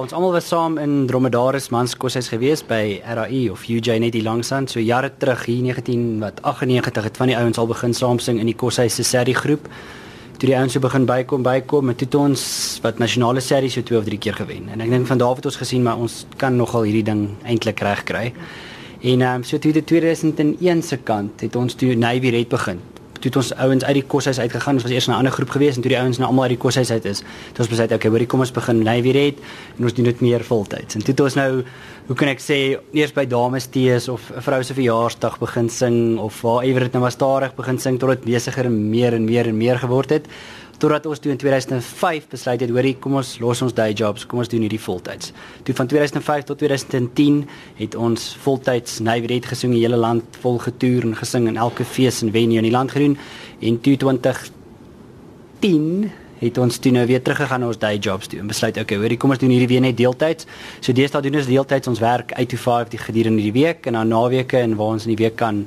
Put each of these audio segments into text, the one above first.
Ons almal was saam in Dromedaris Manskoshuis gewees by RAI of UJ net hier langsaan. So jare terug hier 19 wat 98 het van die ouens al begin saam sing in die Koshuis se serie groep. Toe die ouens so begin bykom bykom en toe ons wat nasionale serie so twee of drie keer gewen. En ek dink van daar af het ons gesien maar ons kan nogal hierdie ding eintlik reg kry. En ehm um, so toe die 2001 se kant het ons toe Navy Red begin toe het ons ouens uit die koshuis uitgegaan. Ons was eers in 'n ander groep gewees en toe die ouens nou almal uit die koshuis uit is, het ons besluit okay, hoorie kom ons begin Navy Red en ons doen dit meer voltyds. En toe het ons nou hoe kan ek sê eers by dames tees of 'n vrou se verjaarsdag begin sing of waar ewer dit nou was stadig begin sing tot dit besiger en meer en meer en meer geword het totdat ons toe in 2005 besluit het, hoorie, kom ons los ons day jobs, kom ons doen hierdie voltyds. Toe van 2005 tot 2010 het ons voltyds Nywerheid gesing in die hele land, vol getoer en gesing in elke fees en venue in die land gedoen. En toe 2010 het ons toe nou weer teruggegaan ons day jobs toe en besluit, okay, hoorie, kom ons doen hierdie weer net deeltyds. So deesdae doen ons deeltyds ons werk 8 to 5 die gedurende die week en dan naweke en waar ons in die week kan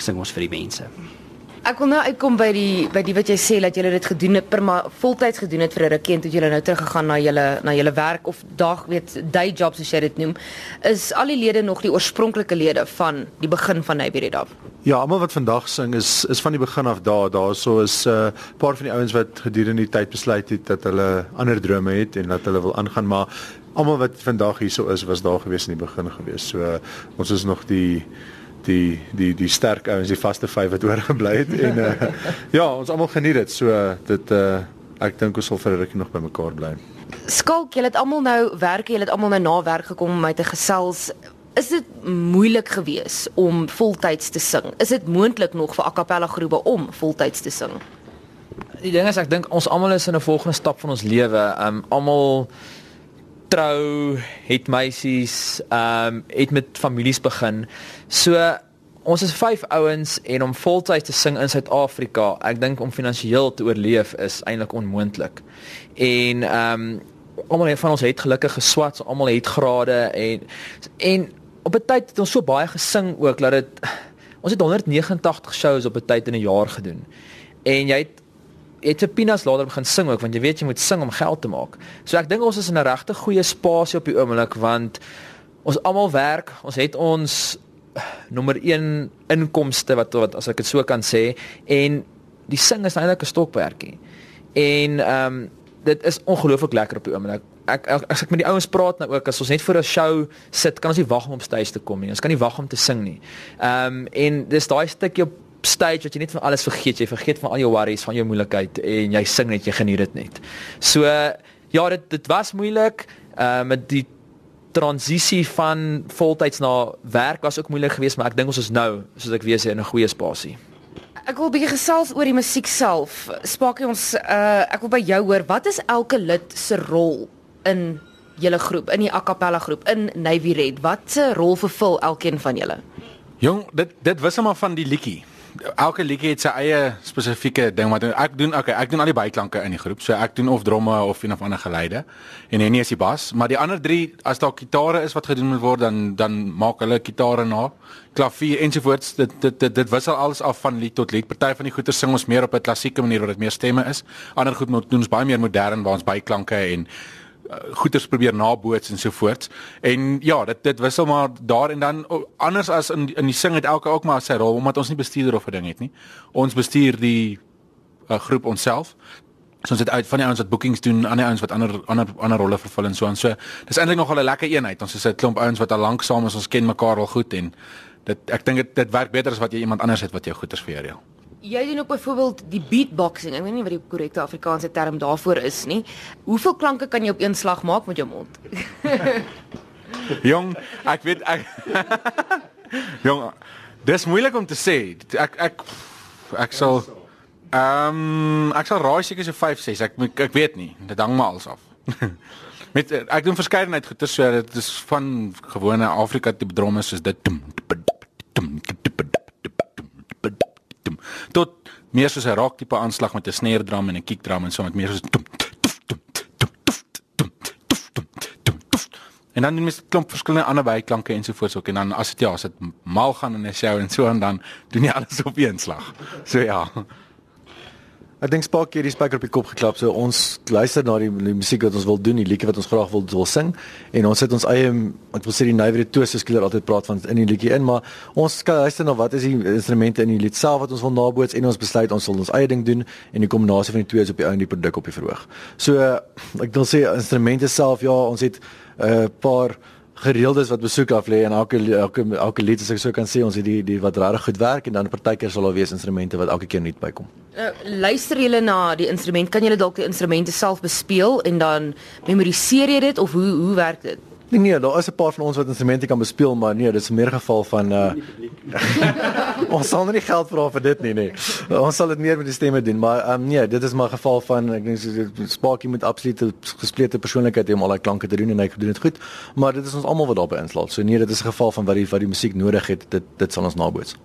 sing ons vir die mense. Ek wil nou uitkom by die by die wat jy sê dat jy dit gedoen het per maar voltyds gedoen het vir 'n rukkie en toe jy nou teruggegaan na julle na julle werk of dag weet day jobs soos jy dit noem is al die lede nog die oorspronklike lede van die begin van Nyberedab. Ja, almal wat vandag sing is is van die begin af daar. Daarso is 'n uh, paar van die ouens wat gedurende die tyd besluit het dat hulle ander drome het en dat hulle wil aangaan, maar almal wat vandag hierso is was daar gewees in die begin gewees. So uh, ons is nog die die die die sterk ouens, die vaste vyf wat oorgebly het en uh, ja, ons almal geniet dit. So dit uh ek dink ons sal vir 'n rukkie nog by mekaar bly. Skalk, julle het almal nou werk, julle het almal nou na werk gekom om my te gesels. Is dit moeilik geweest om voltyds te sing? Is dit moontlik nog vir a cappella groepe om voltyds te sing? Die ding is ek dink ons almal is in 'n volgende stap van ons lewe. Um almal trou, het meisies, ehm um, het met families begin. So ons is vyf ouens en om voltyds te sing in Suid-Afrika, ek dink om finansiëel te oorleef is eintlik onmoontlik. En ehm um, almal van ons het gelukkig geswat, so almal het grade en en op 'n tyd het ons so baie gesing ook dat dit ons het 189 shows op 'n tyd in 'n jaar gedoen. En jy het het Pinas later begin sing ook want jy weet jy moet sing om geld te maak. So ek dink ons is in 'n regte goeie spasie op die oomblik want ons almal werk, ons het ons nommer 1 inkomste wat wat as ek dit so kan sê en die sing is eintlik 'n stokperdjie. En ehm um, dit is ongelooflik lekker op die oomblik. Ek, ek as ek met die ouens praat nou ook as ons net vir 'n show sit, kan ons nie wag om op stage te kom nie. Ons kan nie wag om te sing nie. Ehm um, en dis daai stukkie op stage wat jy net van alles vergeet, jy vergeet van al jou worries, van jou moeilikheid en jy sing net, jy geniet dit net. So ja, dit dit was moeilik uh met die transisie van voltyds na werk was ook moeilik geweest, maar ek dink ons is nou, soos ek weer sê, in 'n goeie spasie. Ek wil 'n bietjie gesels oor die musiek self. Spaakie ons uh ek wil by jou hoor, wat is elke lid se rol in julle groep, in die a cappella groep, in Navy Red? Wat se rol vervul elkeen van julle? Jong, dit dit wissel maar van die liedjie elke liedjie het sy eie spesifieke ding wat ek doen. Okay, ek doen al die byklanke in die groep. So ek doen of dromme of een of ander geleide en Henny is die bas, maar die ander drie as daar gitare is wat gedoen moet word dan dan maak hulle gitare na, klavier ensovoorts. Dit dit dit, dit wissel alles af van lied tot lied. Party van die goeie sing ons meer op 'n klassieke manier waar dit meer stemme is. Ander goed moet doen ons baie meer modern waar ons byklanke en uh, goeters probeer naboots en so voort. En ja, dit dit wissel maar daar en dan anders as in in die sing het elke ook maar sy rol omdat ons nie bestuurder of 'n ding het nie. Ons bestuur die uh, groep onsself. So ons het uit van die ouens wat bookings doen, ander ouens wat ander ander ander rolle vervul en so aan. So dis eintlik nog 'n lekker eenheid. Ons is 'n klomp ouens wat al lank saam is. Ons ken mekaar al goed en dit ek dink dit dit werk beter as wat jy iemand anders het wat jou goeters vir jou reël. Jy doen ook byvoorbeeld die beatboxing. Ek weet nie wat die korrekte Afrikaanse term daarvoor is nie. Hoeveel klanke kan jy op een slag maak met jou mond? Jong, ek weet ek Jong, dis moeilik om te sê. Ek ek ek sal ehm um, ek sal raai seker so 5 6. Ek ek weet nie. Dit hang maar alles af. met ek doen verskeidenheid goeie so dit is van gewone Afrika tipe drome soos dit tot meer soos 'n rock tipe aanslag met 'n snare drum en 'n kick drum en so met meer soos En dan mis klomp verskillende ander byklanke ensovoorts ook en dan as dit ja, as dit mal gaan in 'n show en so en dan doen jy alles op een slag. So ja. Ek dink Spark het die spyker op die kop geklap. So ons luister na die, die musiek wat ons wil doen, die liedjie wat ons graag wil wil sing en ons sit ons eie ek wil sê die Nywerheid Toast skielik altyd praat van in die liedjie in, maar ons luister na wat is die instrumente in die lied self wat ons wil naboots en ons besluit ons sal ons eie ding doen en die kombinasie van die twee is op die ou en die produk op die verhoog. So ek wil sê instrumente self ja, ons het 'n uh, paar gereeldes wat besoek af lê en elke elke elke lied as ek so kan sê ons het die die wat regtig goed werk en dan partykeer sal daar wees instrumente wat elke keer nuut bykom. Uh, luister julle na die instrument, kan julle dalk die instrumente self bespeel en dan memoriseer jy dit of hoe hoe werk dit? Nee nee, daar is 'n paar van ons wat instrumente kan bespeel, maar nee, dit is meer geval van uh Ons sal nie geld vra vir dit nie, nee. Ons sal dit meer met die stemme doen, maar um nee, dit is maar geval van ek dink Sparky moet absoluut 'n gesplete persoonlikheid hê om al daai klanke te doen en hy doen dit goed. Maar dit is ons almal wat daarbey insluit. So nee, dit is 'n geval van wat die wat die musiek nodig het, dit dit sal ons naboots.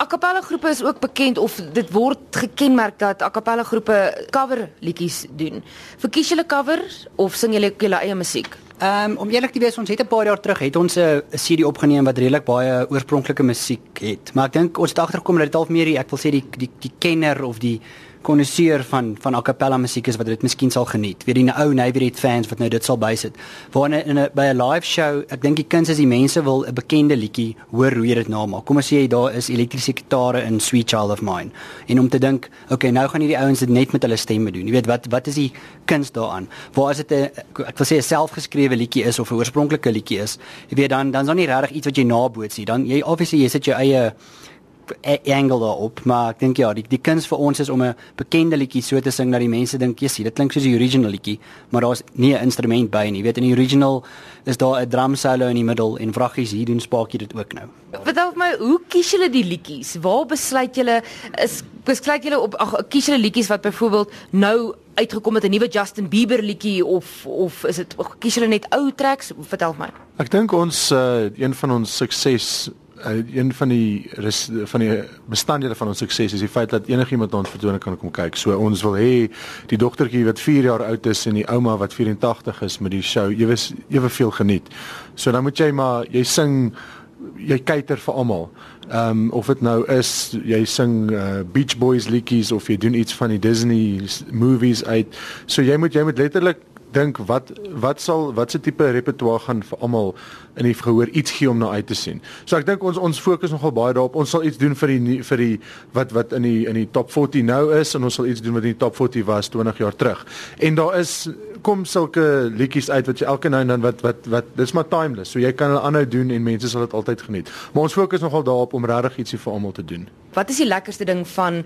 A cappella groepe is ook bekend of dit word gekenmerk dat a cappella groepe cover liedjies doen. Verkies julle covers of sing julle julle eie musiek? Ehm um, om eerlik te wees, ons het 'n paar jaar terug het ons 'n CD opgeneem wat redelik baie oorspronklike musiek het. Maar ek dink ons het agtergekom dat dit half meer die ek wil sê die die die kenner of die konnoisseur van van a cappella musiek is wat dit miskien sal geniet. Weet jy nou ou Navy fans wat nou dit sal bysit. Waar in 'n by 'n live show, ek dink die kuns is die mense wil 'n bekende liedjie hoor hoe jy dit namaak. Kom ons sê daar is elektriese gitare in Sweet Child of Mine. En om te dink, okay, nou gaan hierdie ouens dit net met hulle stemme doen. Jy weet wat wat is die kuns daaraan? Waar as dit 'n ek wil sê 'n selfgeskrewe liedjie is of 'n oorspronklike liedjie is, jy weet dan dan is daar nie regtig iets wat jy naboots nie. Dan jy obviously jy sit jou eie angle daarop, maar ek dink ja, die die kuns vir ons is om 'n bekende liedjie so te sing dat die mense dink, "Jessie, dit klink soos die original liedjie," maar daar's nie 'n instrument by nie. Jy weet in die original is daar 'n drum solo in die middel en vraggies hier doen spaakie dit ook nou. Vertel my, hoe kies julle die liedjies? Waar besluit julle is besluit julle op ag kies julle liedjies wat byvoorbeeld nou uitgekom het 'n nuwe Justin Bieber liedjie of of is dit kies julle net ou tracks? Vertel my. Ek dink ons uh, een van ons sukses een van die van die bestanddele van ons sukses is die feit dat enigiemand ons vertoning kan kom kyk. So ons wil hê die dogtertjie wat 4 jaar oud is en die ouma wat 84 is met die show ewe ewe veel geniet. So dan moet jy maar jy sing jy kyker vir almal. Ehm um, of dit nou is jy sing uh, Beach Boys liedjies of jy doen iets van die Disney movies uit. So jy moet jy moet letterlik dink wat wat sal watse tipe repertoire gaan vir almal in die gehoor iets gee om na uit te sien. So ek dink ons ons fokus nogal baie daarop. Ons sal iets doen vir die vir die wat wat in die in die top 40 nou is en ons sal iets doen wat in die top 40 was 20 jaar terug. En daar is kom sulke liedjies uit wat jy elke nou en dan wat wat wat dis maar timeless. So jy kan hulle aanhou doen en mense sal dit altyd geniet. Maar ons fokus nogal daarop om regtig ietsie vir almal te doen. Wat is die lekkerste ding van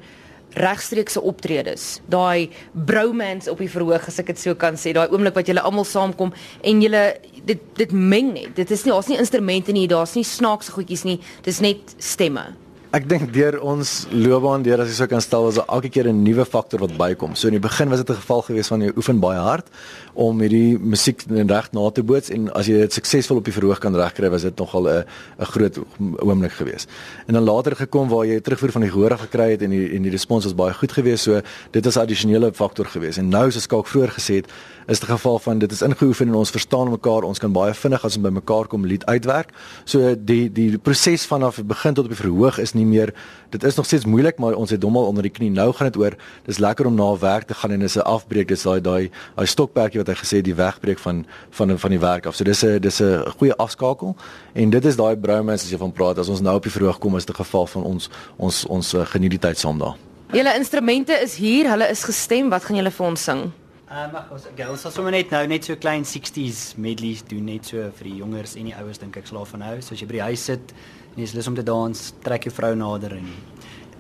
regstreekse optredes. Daai bromance op die verhoog as ek dit so kan sê, daai oomblik wat julle almal saamkom en julle dit dit meng net. Dit is nie daar's nie instrumente nie, daar's nie snaakse goedjies nie. Dis net stemme. Ek dink deur ons loopbaan deur as jy sou kan stel was daar elke keer 'n nuwe faktor wat bykom. So in die begin was dit 'n geval geweest van jy oefen baie hard om hierdie musiek reg na te boots en as jy dit suksesvol op die verhoog kan regkry was dit nogal 'n 'n groot oomblik geweest. En dan later gekom waar jy terugvoer van die gehoor gekry het en die en die respons was baie goed geweest. So dit is 'n addisionele faktor geweest. En nou soos ek ook vroeër gesê het, is dit geval van dit is ingeoefen en ons verstaan mekaar, ons kan baie vinnig as ons by mekaar kom lied uitwerk. So die die proses vanaf begin tot op die verhoog is nie meer dit is nog steeds moeilik, maar ons het hom al onder die knie. Nou gaan dit oor dis lekker om na werk te gaan en dis 'n afbreek, dis daai daai daai stokperdjie wat hy gesê die wegbreek van van van die werk af. So dis 'n dis 'n goeie afskakel en dit is daai bromance as jy van praat as ons nou op die verhoog kom is dit 'n geval van ons ons ons uh, geniet die tyd saam daar. Julle instrumente is hier, hulle is gestem. Wat gaan julle vir ons sing? Ehm um, ons girls sal sommer net nou net so klein 60s medleys doen net so vir die jongers en die ouers dink ek slaaf van nou. So as jy by die huis sit jy's lus om te dans, trek jou vrou nader en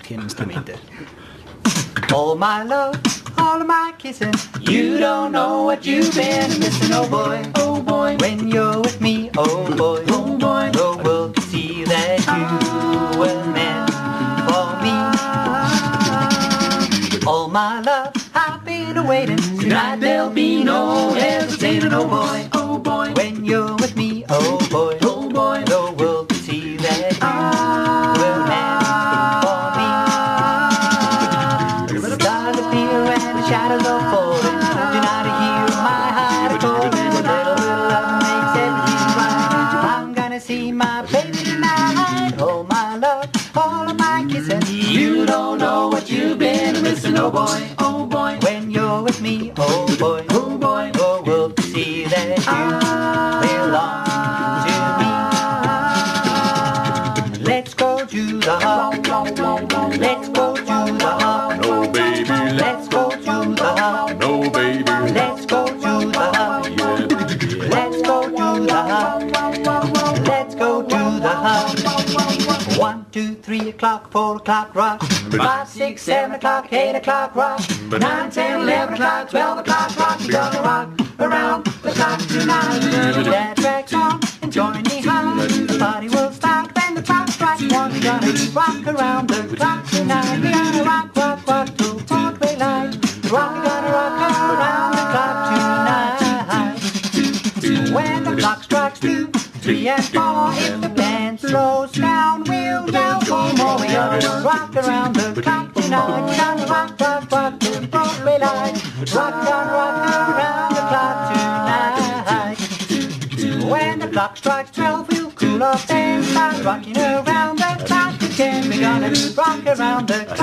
geen instrumente. All my love, all of my kissing. You don't know what you've been missing, oh boy, oh boy. When you're with me, oh boy, oh boy. The world can see that you were meant for me. All my love, I've been waiting. Tonight there'll be no oh hesitating, oh boy, oh boy. When you're with me, You don't know what you've been missing, oh boy, oh boy, when you're with me, oh boy. O'clock, four o'clock, rock. Five, six, seven o'clock, eight o'clock, rock. Nine, ten, eleven o'clock, twelve o'clock, rock. We're gonna rock around the clock tonight. Dad tracks on and join me home. The party will start when the clock strikes one. We're gonna rock around the clock tonight. We're gonna rock rock around the clock tonight. We're rock, rock, rock till Broadway light. Rock, rock, rock around the clock tonight. When the clock strikes twelve, we'll cool off and start rocking around the clock again. We're gonna rock around the clock